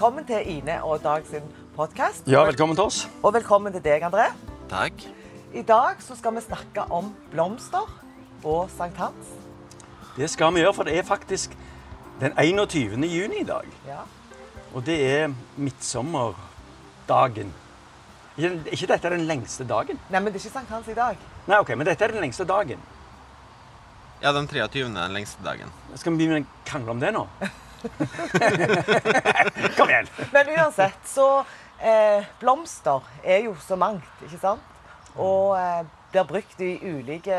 Velkommen til Ine og Dag sin podkast. Ja, velkommen til oss. Og velkommen til deg, André. Takk. I dag så skal vi snakke om blomster og sankthans. Det skal vi gjøre, for det er faktisk den 21. juni i dag. Ja. Og det er midtsommerdagen. Ikke, ikke dette er den lengste dagen? Nei, men det er ikke sankthans i dag. Nei, ok, men dette er den lengste dagen. Ja, den 23. er den lengste dagen. Skal vi begynne å krangle om det nå? Kom igjen. Men uansett, så eh, Blomster er jo så mangt, ikke sant? Og eh, blir brukt i ulike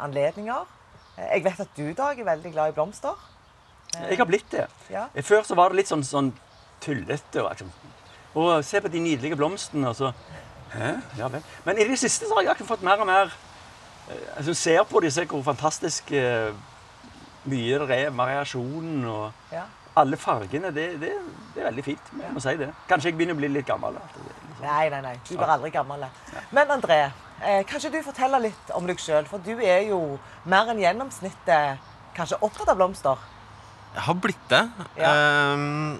anledninger. Eh, Jeg vet at du, Dag, er veldig glad i blomster. Jeg har blitt det. Ja. Før så var det litt sånn, sånn tullete. og. Og se på de nydelige blomstene, og så Hæ? Ja vel. Men i det siste så har jeg fått mer og mer Jeg altså, Ser på de, ser hvor fantastisk eh, mye er. Variasjon og Ja. alle fargene. Det, det, det er veldig fint. Jeg må si det. Kanskje jeg begynner å bli litt gammel. liksom- Nei, nei, nei. Du blir aldri gammel. Men André, eh, kan ikke du fortelle litt om deg sjøl? For du er jo mer enn gjennomsnittet kanskje opptatt av blomster. Jeg har blitt det. Ja. Eh,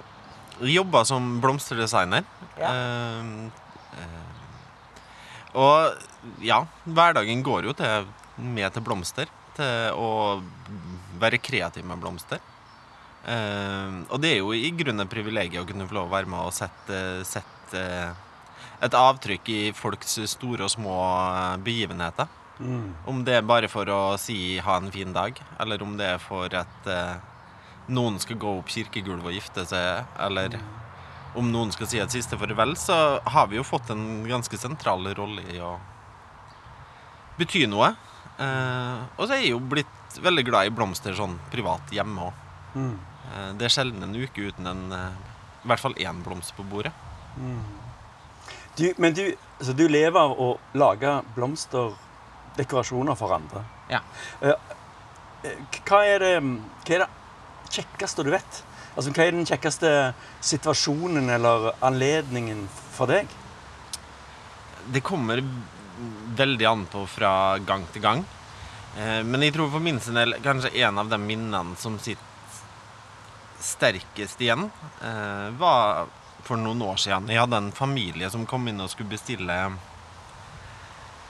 Jobba som blomsterdesigner. Ja. Ehm, eh, og ja, hverdagen går jo til, med til blomster. Til å være kreativ med blomster. Uh, og det er jo i grunnen et privilegium å kunne få lov å være med og sette, sette et avtrykk i folks store og små eh, begivenheter. Mm. Om det er bare for å si 'ha en fin dag', eller om det er for at uh, noen skal gå opp kirkegulvet og gifte seg, eller om noen skal si et siste farvel, så har vi jo fått en ganske sentral rolle i å bety noe. Uh, og så er jeg jo blitt veldig glad i blomster sånn privat hjemme òg. Mm. Eh, det er sjelden en uke uten en, eh, i hvert fall én blomst på bordet. Du, men du, altså, du lever av å lage blomsterdekorasjoner for andre. Ja. Eh, Hva er det, hva er det kjekkeste du vet? Altså, hva er den kjekkeste situasjonen eller anledningen for deg? Det kommer veldig an på fra gang til gang. Eh, Men jeg tror for min sin del kanskje en av de minnene som sitter sterkest igjen, eh, var for noen år siden. Jeg hadde en familie som kom inn og skulle bestille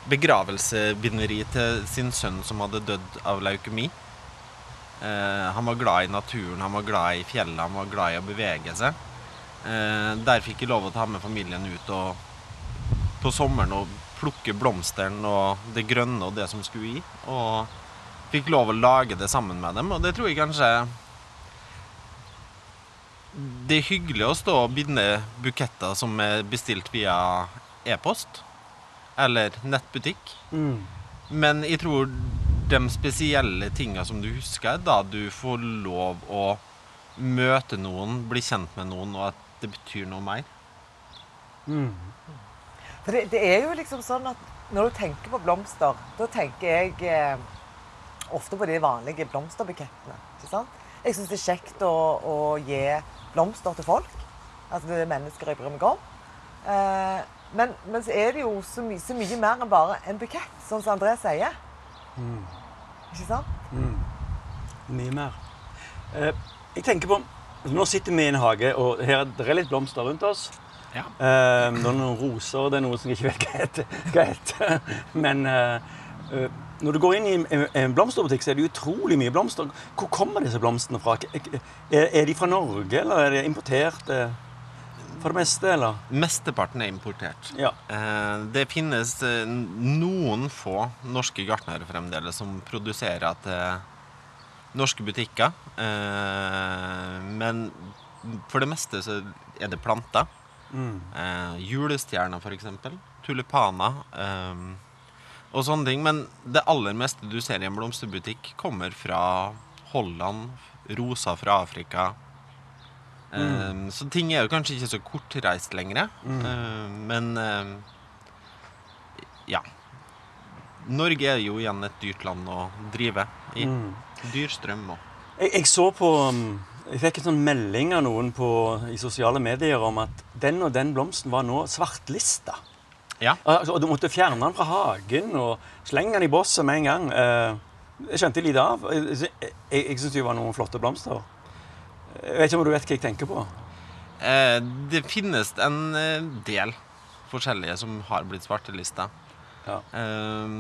begravelsebinderi til sin sønn som hadde dødd av leukemi. Eh, han var glad i naturen, han var glad i fjellet, han var glad i å bevege seg. Der fikk jeg lov å ta med familien ut og på sommeren og plukke blomsteren og det grønne og det som skulle i. Og fikk lov å lage det sammen med dem. Og det tror jeg kanskje Det er hyggelig å stå og binde buketter som er bestilt via e-post eller nettbutikk. Mm. Men jeg tror de spesielle tinga som du husker, er da du får lov å møte noen, bli kjent med noen, og at det betyr noe mer. Mm. For det, det er jo liksom sånn at når du tenker på blomster, da tenker jeg eh, ofte på de vanlige blomsterbukettene. ikke sant? Jeg syns det er kjekt å, å gi blomster til folk. Altså det er mennesker jeg bryr meg om. Eh, men, men så er det jo så, my så mye mer enn bare en bukett, sånn som André sier. Ikke sant? Mye mer. Eh, jeg tenker på Nå sitter vi i en hage, og her det er litt blomster rundt oss. Ja. Eh, det er noen roser, og det er noe som jeg ikke vet hva heter. Hva heter. Men eh, eh, når du går inn i en, blomsterbutikk, så er det utrolig mye blomster. Hvor kommer disse blomstene fra? Er, er de fra Norge, eller er de importert eh, for det meste, eller? Mesteparten er importert. Ja. Eh, Det finnes noen få norske gartnere fremdeles som produserer til norske butikker. Eh, Men for det meste så er det planter. Mm. Eh, julestjerner, f.eks. Tulipaner. Eh, og sånne ting. Men det aller meste du ser i en blomsterbutikk, kommer fra Holland, roser fra Afrika. Eh, Så ting er jo kanskje ikke så kortreist lenger. Eh, men eh, ja. Norge er jo igjen et dyrt land å drive i. Mm. Dyr strøm og Jeg, jeg så på um, Jeg fikk en sånn melding av noen på, i sosiale medier om at den og den blomsten var nå svartlista. Ja. Altså, og du måtte fjerne den fra hagen og slenge den i bosset med en gang. Eh, jeg skjønte lite av. Jeg, jeg, jeg syns det var noen flotte blomster. Jeg vet ikke om du vet hva jeg tenker på. Eh, det finnes en eh, del forskjellige som har blitt svartelista. Ja. Eh,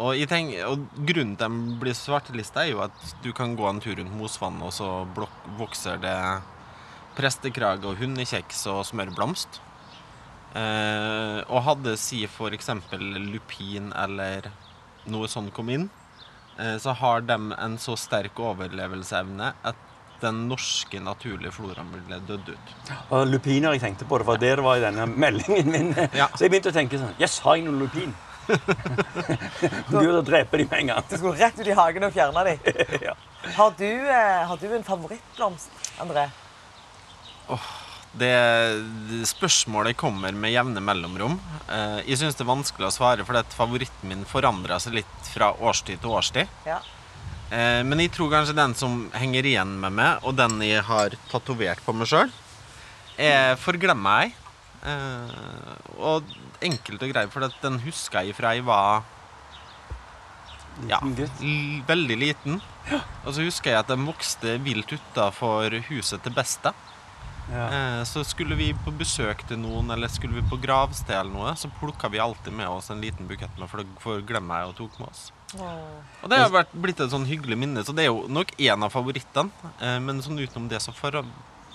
og, tenker, og grunnen til de blir svartelista, er jo at du kan gå en tur rundt Mosvann, og så blok vokser det prestekrage og hundekjeks og smørblomst. Eh, og hadde si eksempel lupin eller noe sånt kom inn, eh, så har de en så sterk overlevelsesevne at den norske naturlige floraen ble dødd ut. Og lupiner jeg tenkte på, det var det det var i denne meldingen min. Ja. Så jeg begynte å tenke sånn Yes, har jeg noen lupin? Gud, da dreper de med en gang. Du skulle rett ut i hagen og fjerne dem. ja. Har du, eh, har du en favorittblomst, André? Det, det spørsmålet kommer med jevne mellomrom. Eh, jeg syns det er vanskelig å svare, for at favoritten min forandrer seg litt fra årstid til årstid. Ja. Eh, men jeg tror kanskje den som henger igjen med meg, og den jeg har tatovert på meg sjøl, er 'Forglemmer jeg'. Eh, og enkelt og greit, for at den husker jeg fra jeg var ja, veldig liten. Og så husker jeg at den vokste vilt utafor huset til Besta. Ja. Eh, så skulle vi på besøk til noen, eller skulle vi på gravsted eller noe, så plukka vi alltid med oss en liten bukett med, for det forglemmer jeg og tok med oss. Wow. Og det har vært, blitt et sånn hyggelig minne, så det er jo nok en av favorittene. Eh, men sånn utenom det så for,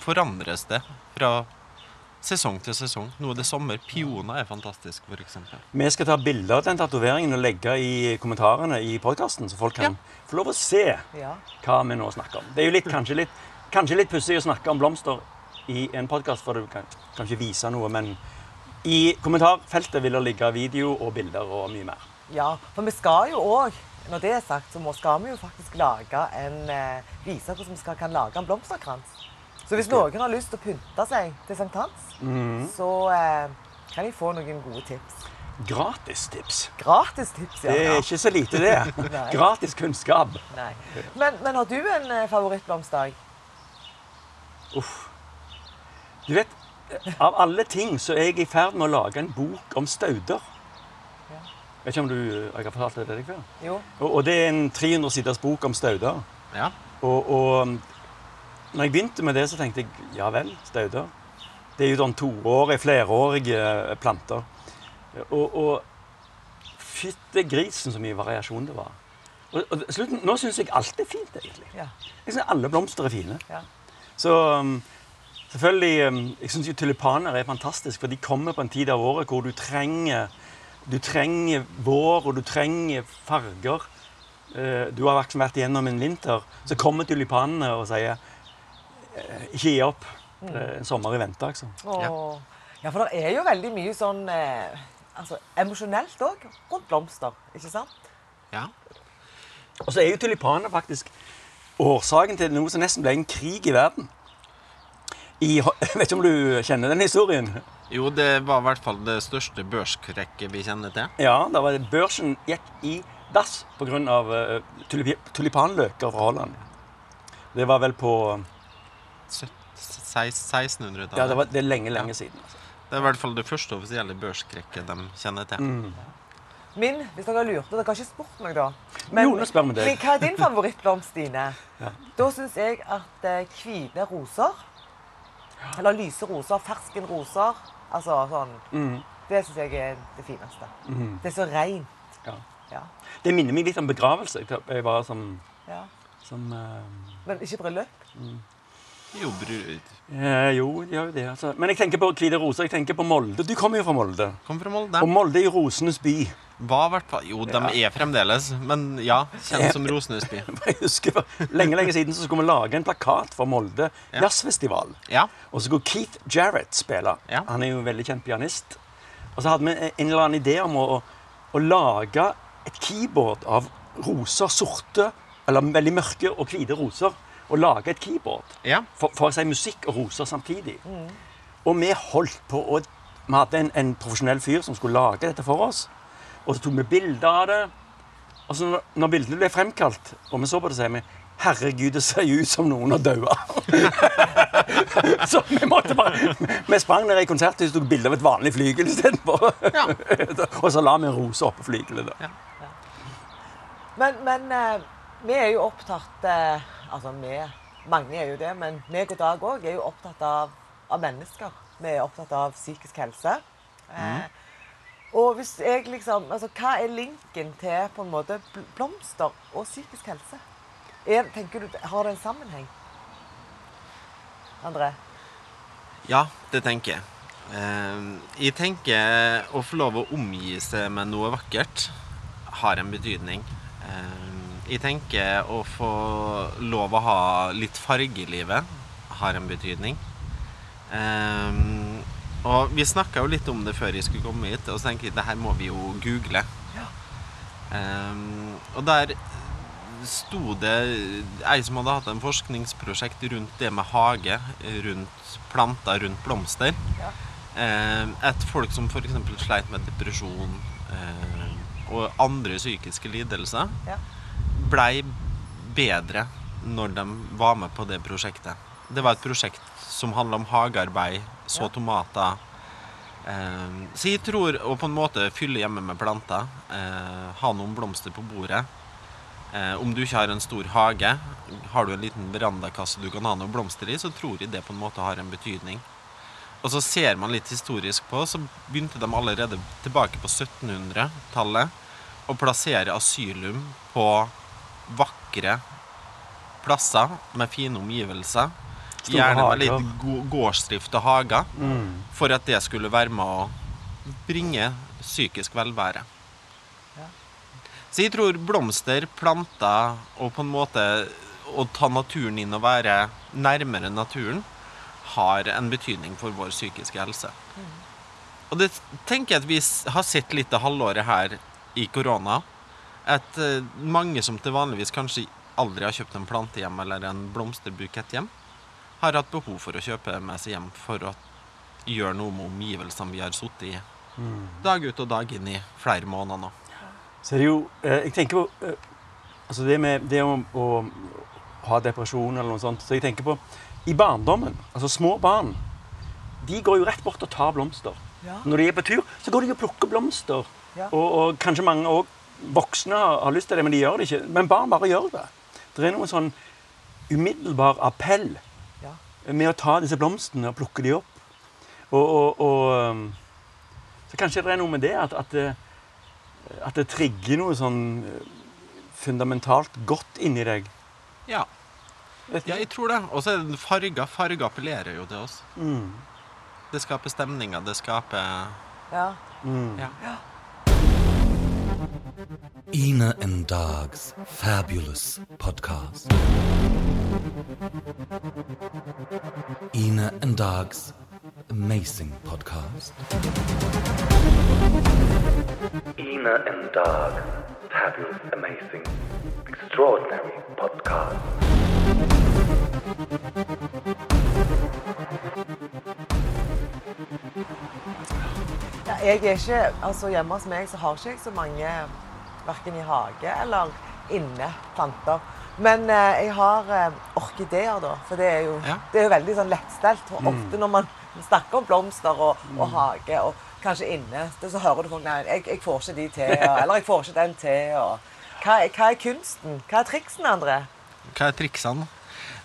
forandres det fra sesong til sesong. Nå er det sommer. Pioner er fantastisk, f.eks. Vi skal ta bilde av den tatoveringen og legge i kommentarene i podkasten, så folk kan få lov å se hva vi nå snakker om. Det er jo litt, kanskje litt, kanskje litt pussig å snakke om blomster i en podkast, for du kan, kan ikke vise noe, men i kommentarfeltet vil det ligge video og bilder og mye mer. ja. For vi skal jo òg, når det er sagt, så skal vi jo faktisk lage en eh, Vise hvordan vi skal, kan lage en blomsterkrans. Så hvis noen har lyst til å pynte seg til sankthans, så eh, kan de få noen gode tips. Gratistips. Gratistips, ja. Det er ikke så lite, det. Gratis kunnskap. Nei. Men, men har du en favorittblomstdag? Uff. Du vet, av alle ting så er jeg i ferd med å lage en bok om stauder. Ja. Vet ikke om du jeg har fortalt det til deg før? Jo. Og, og det er en 300 siders bok om stauder. Ja. Og, og når jeg begynte med det, så tenkte jeg ja vel, stauder. Det er jo sånn toårige, flerårige eh, planter. Og, og fytte grisen så mye variasjon det var. Og, og slutten, nå syns jeg alt er fint, egentlig. Ja. Jeg synes Alle blomster er fine. ja. Så um, selvfølgelig um, Jeg syns tulipaner er fantastisk, for de kommer på en tid av året hvor du trenger Du trenger vår, og du trenger farger. Eh, du har liksom vært igjennom en vinter. Så kommer tulipanene og sier Ikke gi opp. Det er en sommer i vente, altså. Åh. ja, for det er jo veldig mye sånn eh, altså, emosjonelt òg rundt blomster, ikke sant? ja. Og så er jo tulipaner faktisk årsaken til noe som nesten ble en krig i verden. I, jeg vet ikke om du kjenner den historien? Jo, det var i hvert fall det største børskrekket vi kjenner til. Ja, da var det børsen gikk i dass pga. Uh, tulip tulipanløker fra Holland. Det var vel på 1600-tallet. Ja, det, var, det er lenge, lenge siden. Altså. Det er i hvert fall det første offisielle børskrekket de kjenner til. Min, hvis dere lurte, dere har ikke spurt meg da. Jo, nå spør vi deg. Men hva er din favorittblomst, Stine? Ja. Da syns jeg at eh, hvite roser, eller lyse roser, ferskenroser, altså sånn, Mm. det syns jeg er det fineste. Det er så rent. Ja. Ja. Det minner meg litt om begravelse. Jeg var som, ja. som uh, Men ikke bryllup. Jo, brud eh, Jo, de gjør jo det. Altså. Men jeg tenker på hvite roser. Jeg tenker på Molde. Du kommer jo fra Molde. Kom fra Molde. Og Molde er jo rosenes by. Var hvert Jo, de er fremdeles, men ja, kjent som Rosenes by. Jeg husker Lenge lenge siden så skulle vi lage en plakat for Molde Ja. jazzfestival. Ja. Og så skulle Keith Jarrett spille. Ja. Han er jo en veldig kjent pianist. Og så hadde vi en eller annen idé om å, å, å lage et keyboard av roser, sorte, eller veldig mørke og hvite roser. Og lage et keyboard ja. for, for å si musikk og roser samtidig. Og vi holdt på å Vi hadde en, en profesjonell fyr som skulle lage dette for oss. Og så tok vi bilder av det. Og så når, når bildene ble fremkalt, og vi så på det, sier vi Herregud, det ser jo ut som noen har daua. så vi måtte bare Vi sprang ned i konserthuset og tok bilde av et vanlig flygel istedenfor. Ja. og så la vi en rose oppå flygelet. da. Men, men eh, vi er jo opptatt eh, Altså vi, mange er jo det, men meg og Dag òg er jo opptatt av av mennesker. Vi er opptatt av psykisk helse. Mm. og hvis jeg liksom, altså, Hva er linken til på en måte blomster og psykisk helse? Er, tenker du, Har det en sammenheng? André? Ja, det tenker jeg. Eh, jeg tenker å få lov å omgi seg med noe vakkert har en betydning. Jeg tenker å få lov å ha litt farge i livet har en betydning. Um, og vi snakka jo litt om det før jeg skulle komme hit, og så tenker jeg det her må vi jo google. Ja. Eh, og der sto det ei som hadde hatt en forskningsprosjekt rundt det med hage, rundt planter, rundt blomster. Ja. Eh, et folk som f.eks. sleit med depresjon og andre psykiske lidelser, Ja. Blei bedre når de var med på det prosjektet. Det var et prosjekt som handla om hagearbeid, så tomater. Eh, så jeg tror å på en måte fylle hjemme med planter, eh, ha noen blomster på bordet. Eh, om du ikke har en stor hage, har du en liten verandakasse du kan ha noen blomster i, så tror jeg det på en måte har en betydning. Og så ser man litt historisk på, så begynte de allerede tilbake på 1700-tallet å plassere asylum på vakre plasser med fine omgivelser. Stor Gjerne med litt gå- gårdsdrift og hager, Mm. for at det skulle være med å bringe psykisk velvære. Ja. Så jeg tror blomster, planter og på en måte å ta naturen inn og være nærmere naturen har en betydning for vår psykiske helse. Og det tenker jeg at vi har sett litt av halvåret her i korona. At eh, mange som til vanligvis kanskje aldri har kjøpt en plante hjem eller en blomsterbukett hjem, har hatt behov for å kjøpe med seg hjem for å gjøre noe med omgivelsene vi har sittet i dag ut og dag inn i flere måneder nå. Så det er jo eh, Jeg tenker på eh, Altså det med det å, å ha depresjon eller noe sånt. Så jeg tenker på I barndommen, altså små barn, de går jo rett bort og tar blomster. Ja. Når de er på tur, så går de og plukker blomster. Ja. Og, og kanskje mange også voksne har, har lyst til det, men de gjør det ikke. Men barn bare gjør det. Det er noen sånn umiddelbar appell Ja. med å ta disse blomstene og plukke de opp. Og, og, og um, Så kanskje det er noe med det at, at, det, at det trigger noe sånn eh, fundamentalt godt inni deg. Ja, ja jeg tror det. Og så er det farger. Farger appellerer jo til oss. Mm. Det skaper stemninger. Det skaper Ja. Mm. Ja. Ina and Dog's fabulous podcast. Ina and Dog's amazing podcast. Ina and Dog, fabulous, amazing, extraordinary podcast. Ja, jeg er ikke, altså Hjemme hos meg så har ikke jeg så mange verken i hage eller inne planter. Men eh, jeg har eh, orkideer, da. For det er jo, Ja. det er jo veldig sånn lettstelt. Og ofte når man snakker om blomster og, og hage, og kanskje inne, så hører du folk nei, jeg, jeg får ikke de til, og, eller jeg får ikke den til. Og, hva, hva er kunsten? Hva er triksene, André? Hva er triksene?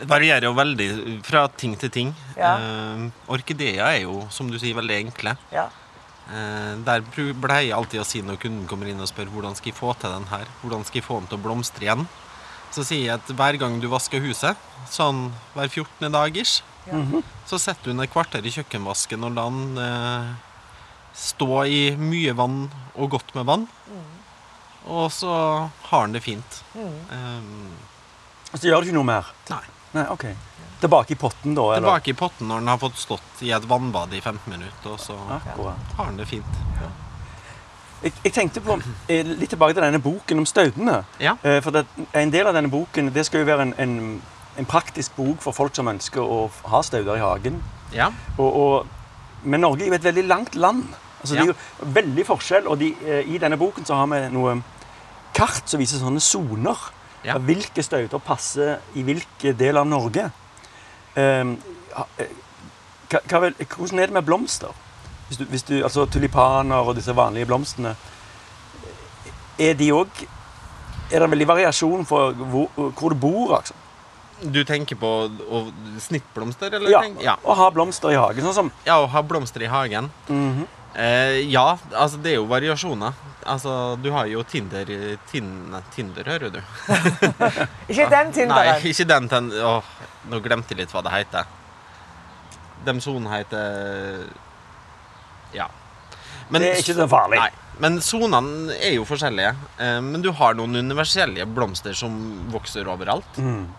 Det varierer jo veldig fra ting til ting. Ja. Eh, orkideer er jo, som du sier, veldig enkle. Ja. Eh, der blei pleier jeg alltid å si når kunden kommer inn og spør hvordan skal jeg få til den her, hvordan skal jeg få den til å blomstre igjen, så sier jeg at hver gang du vasker huset, sånn hver 14. dag ish, Ja. så setter du den et kvarter i kjøkkenvasken og la den eh, stå i mye vann og godt med vann. Og så har den det fint. Eh, Så gjør du ikke noe mer? nei. Nei, ok. Tilbake i potten, da? Eller? Tilbake i potten når den har fått stått i et vannbad i 15 minutter, og så Akkurat. har den det fint. Jeg, jeg tenkte på, eh, litt tilbake til denne boken om staudene. Ja. Eh, For det, en del av denne boken det skal jo være en, en, en praktisk bok for folk som ønsker å ha stauder i hagen. Ja. Og, og, men Norge er jo et veldig langt land. Altså, Det er jo veldig forskjell. Og de, eh, i denne boken så har vi noe kart som viser sånne soner. Ja. Hvilke støyter passer i hvilke deler av Norge. Um, eh, hva, hva vel, hvordan er det med blomster? Hvis du, hvis du, altså Tulipaner og disse vanlige blomstene. Er de òg Er det veldig variasjon for hvor, hvor du bor? Altså? Du tenker på snittblomster, eller? Ja, ja. Å ha blomster i hagen. Sånn som Ja, å ha blomster i hagen. Mhm. eh, ja, altså det er jo variasjoner. Altså, du har jo Tinder tin, Tinder, hører du. Ikke den Nei, Tinderen. ikke den ten... Åh, nå glemte jeg litt hva det heter. Dem sonen heter Ja. Men, Det er ikke så farlig. Nei. Men sonene er jo forskjellige. Eh, men du har noen universelle blomster som vokser overalt. Mm.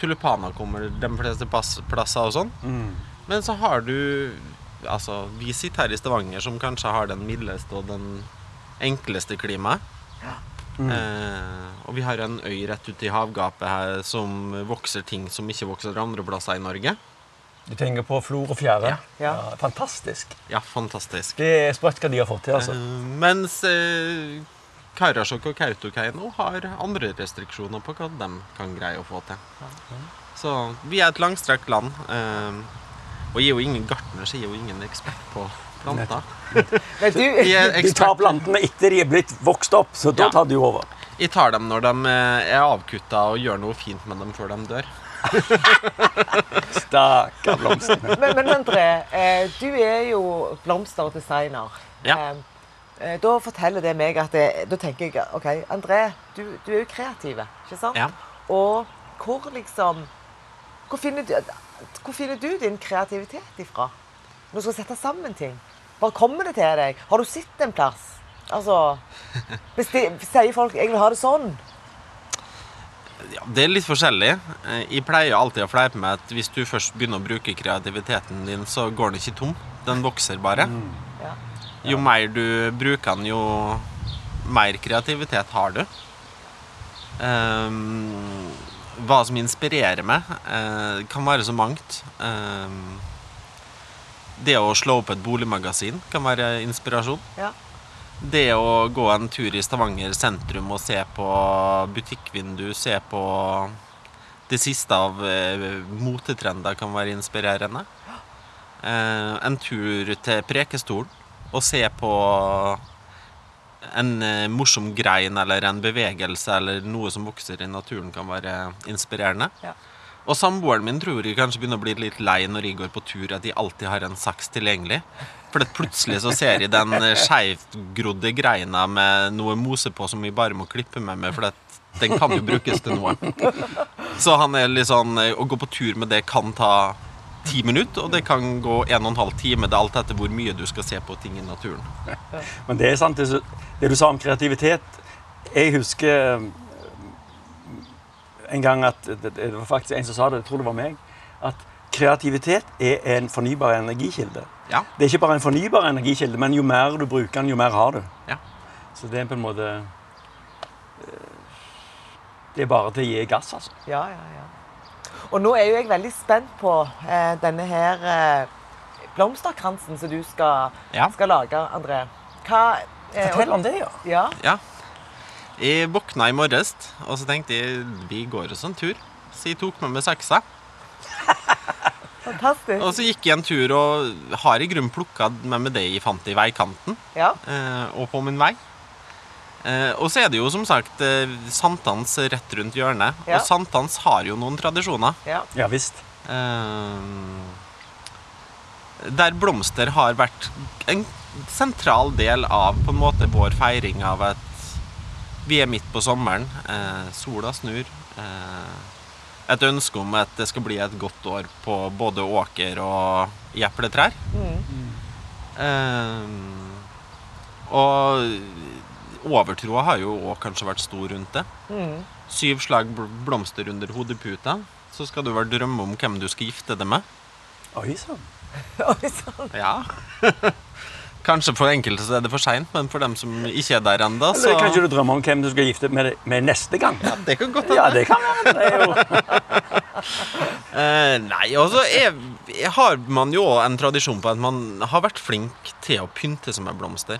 Tulipaner kommer de fleste plasser og sånn. Mm. Men så har du Altså, vi sitter her i Stavanger, som kanskje har den mildeste og den enkleste klimaet. Mm. Eh, og vi har en øy rett ute i havgapet her som vokser ting som ikke vokser andre plasser i Norge. Du tenker på flor og fjære. Ja. fantastisk. Ja, fantastisk. Det er sprøtt hva de har fått til. altså. Eh, mens eh, Karasjok og Kautokeino har andre restriksjoner på hva de kan greie å få til. Så vi er et langstrakt land. Eh, og jeg er jo ingen gartner, så jeg er jo ingen ekspert på planter. Men du, De tar plantene etter de er blitt vokst opp, så da Ja. tar de over. Jeg tar dem når de eh, er avkutta og gjør noe fint med dem før de dør. Stakkar blomstene. men, men André, eh, du er jo blomsterdesigner. Ja. designer Ja da forteller det meg at det, Da tenker jeg OK, André, du, du er jo kreativ, ikke sant? Ja. Og hvor liksom hvor finner, du, hvor finner du din kreativitet ifra? Når du skal sette sammen ting. Bare kommer det til deg? Har du sett en plass? Altså hvis de, Sier folk 'jeg vil ha det sånn'? Ja, det er litt forskjellig. Eh, Jeg pleier alltid å fleipe med at hvis du først begynner å bruke kreativiteten din, så går den ikke tom. Den vokser bare. Ja. Jo mer du bruker den, jo mer kreativitet har du. Um, hva som inspirerer meg, uh, kan være så mangt. Ehm, det å slå opp et boligmagasin kan være inspirasjon. Ja. Det å gå en tur i Stavanger sentrum og se på butikkvindu, se på det siste av eh, motetrender kan være inspirerende. Eh, en tur til Prekestolen og se på en eh, morsom grein eller en bevegelse eller noe som vokser i naturen kan være inspirerende. Ja. Og samboeren min tror jeg kanskje begynner å bli litt lei når jeg går på tur, at jeg alltid har en saks tilgjengelig. For plutselig så ser jeg den eh, skeivgrodde greina med noe mose på som jeg bare må klippe meg med, for at den kan jo brukes til noe. Så han er litt sånn eh, Å gå på tur med det kan ta ti minutter, og det kan gå en og en halv time. Det er alt etter hvor mye du skal se på ting i naturen. Men det er sant, det, du sa om kreativitet. Jeg husker en gang at det, var faktisk en som sa det, jeg tror det var meg, at kreativitet er en fornybar energikilde. Ja. Det er ikke bare en fornybar energikilde, men jo mer du bruker den, jo mer har du. Ja. Så det er på en måte eh, Det er bare til å gi gass, altså. Ja, ja, ja. Og nå er jo jeg veldig spent på eh, denne her eh, blomsterkransen som du skal, Ja. skal lage, André. Hva eh, Fortell om det, ja. Ja. Jeg våkna i morges, og så tenkte jeg vi går oss en tur. Så jeg tok med meg seksa. Fantastisk. Og så gikk jeg en tur og har i grunnen plukka med meg det jeg fant i veikanten. Ja. eh, og på min vei. Eh, og så er det jo som sagt eh, sankthans rett rundt hjørnet. Ja. Og sankthans har jo noen tradisjoner. ja. Ja visst. Der blomster har vært en sentral del av på en måte vår feiring av at vi er midt på sommeren. Eh, sola snur. Eh, et ønske om at det skal bli et godt år på både åker og i epletrær. Eh, og overtroa har jo òg kanskje vært stor rundt det. Mm. Syv slag bl- blomster under hodeputa. Så skal du vel drømme om hvem du skal gifte deg med. Oi sann. Oi sann. Ja. Kanskje for enkelte så er det for seint, men for dem som ikke er der ennå, så Eller kanskje du drømmer om hvem du skal gifte med, med neste gang? ja, Det kan godt hende. Ja, det kan er jo Eh, nei, altså har man jo en tradisjon på at man har vært flink til å pynte som en blomster.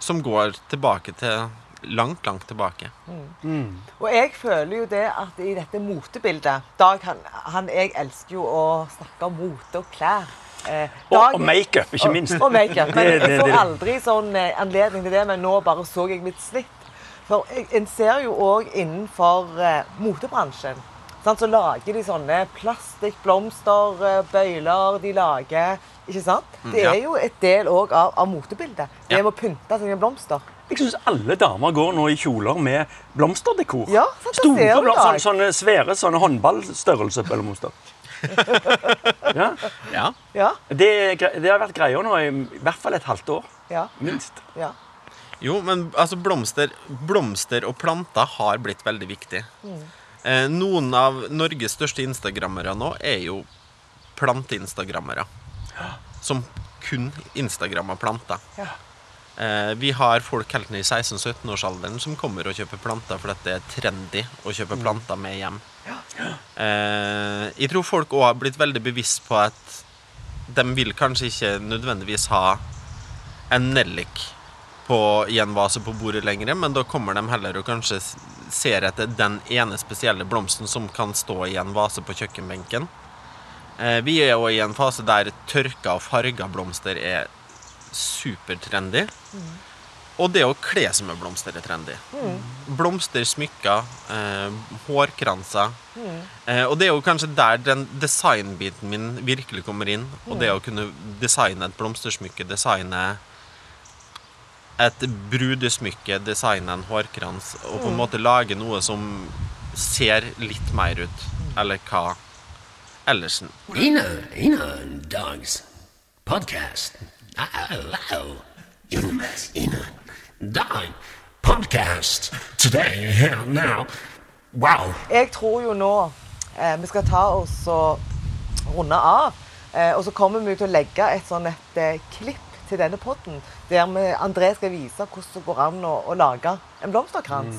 Som går tilbake til langt, langt tilbake. Og jeg føler jo det at i dette motebildet Dag, han, han, Jeg elsker jo å snakke om mote og klær. Eh, Og, Dag- og makeup, ikke minst. Og makeup. Men jeg får aldri sånn eh, anledning til det, men nå bare så jeg mitt snitt. For en ser jo òg innenfor eh, motebransjen Sant? Så lager de sånne plastikkblomster, eh, bøyler de lager. Ikke sant? Det er jo et del òg av, av motebildet. Det Ja. med å pynte med blomster. Jeg syns alle damer går nå i kjoler med blomsterdekor. Ja, sant, Store sånne, sånne svære sånne håndballstørrelse blomster. ja, Ja. Ja, det, det har vært greia nå i, i hvert fall et halvt år. ja, Minst. ja. Jo, men altså blomster, blomster og planter har blitt veldig viktig. Eh, noen av Norges største instagrammere nå er jo planteinstagrammere. Som kun instagrammer planter. Ja. Eh, vi har folk helt ned i 16-17-årsalderen som kommer og kjøper planter fordi det er trendy å kjøpe planter med hjem. Eh, jeg tror folk òg har blitt veldig bevisst på at de vil kanskje ikke nødvendigvis ha en nellik på, i en vase på bordet lenger, men da kommer de heller og kanskje ser etter den ene spesielle blomsten som kan stå i en vase på kjøkkenbenken. Eh, vi er jo i en fase der tørka og farga blomster er supertrendy. Og det å kle seg med blomster er trendy. Blomster, smykker, eh, hårkranser. Eh, og det er jo kanskje der den designbiten min virkelig kommer inn. Og det å kunne designe et blomstersmykke, designe et brudesmykke, designe en hårkrans, og på en måte lage noe som ser litt mer ut. Eller hva ellers Ina, Ina Dogs podcast. Hello. Podcast. Today, here, now. Wow. Jeg tror jo nå eh, vi skal ta oss og runde av. Eh, og så kommer vi til å legge et sånn et eh, klipp til denne potten der vi, André skal vise hvordan det går an å, å lage en blomsterkrans.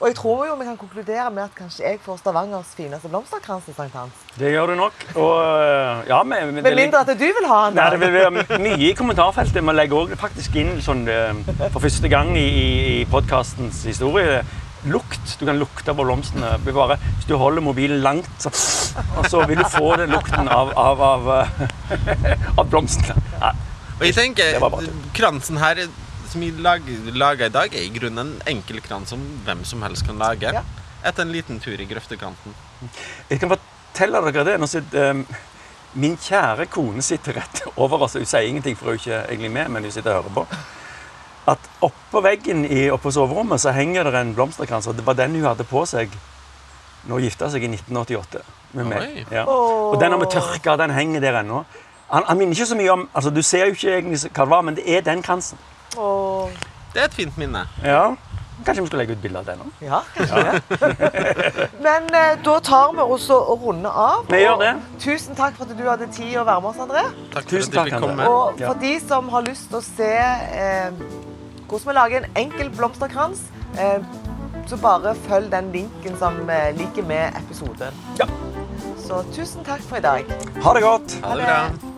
Og jeg tror jo vi kan konkludere med at kanskje jeg får Stavangers fineste blomsterkrans til Sankt Hans. Det gjør du nok. Og øh, ja, men, men, Med mindre at du vil ha den. Nei, det vil være mye i kommentarfeltet. Vi legger også faktisk inn sånn, øh, for første gang i, i, i podkastens historie lukt. Du kan lukte på blomstene. Bare, hvis du holder mobilen langt, så, og så vil du få den lukten av, av, av, øh, av blomstene. Ja. Og jeg tenker, kransen her som vi lager, i dag, er i grunnen en enkel kran som hvem som helst kan lage. Ja. Etter en liten tur i grøftekanten. Jeg kan fortelle dere det. Nå sitter, um, min kjære kone sitter rett over oss. Hun sier ingenting, for hun er ikke egentlig med, men hun sitter og hører på. At oppå veggen i, oppe på soverommet så henger det en blomsterkrans. Og det var den hun hadde på seg når hun gifta seg i 1988 med meg. Ja. Og den har vi tørka, den henger der ennå. Han, han minner ikke så mye om altså Du ser jo ikke egentlig hva det var, men det er den kransen. Åh, Det er et fint minne. Ja. Kanskje vi skal legge ut bilde av det nå? ja, kanskje det. Men eh, da tar vi oss og runde runder av. Vi gjør Og det. Tusen takk for at du hadde tid å være med oss, André. Takk Tusen for at takk, du fikk André. komme. Og Ja. for de som har lyst til å se eh, hvordan vi lager en enkel blomsterkrans, eh, så bare følg den linken som eh, ligger med episoden. Ja. Så tusen takk for i dag. Ha det godt. Ha det bra.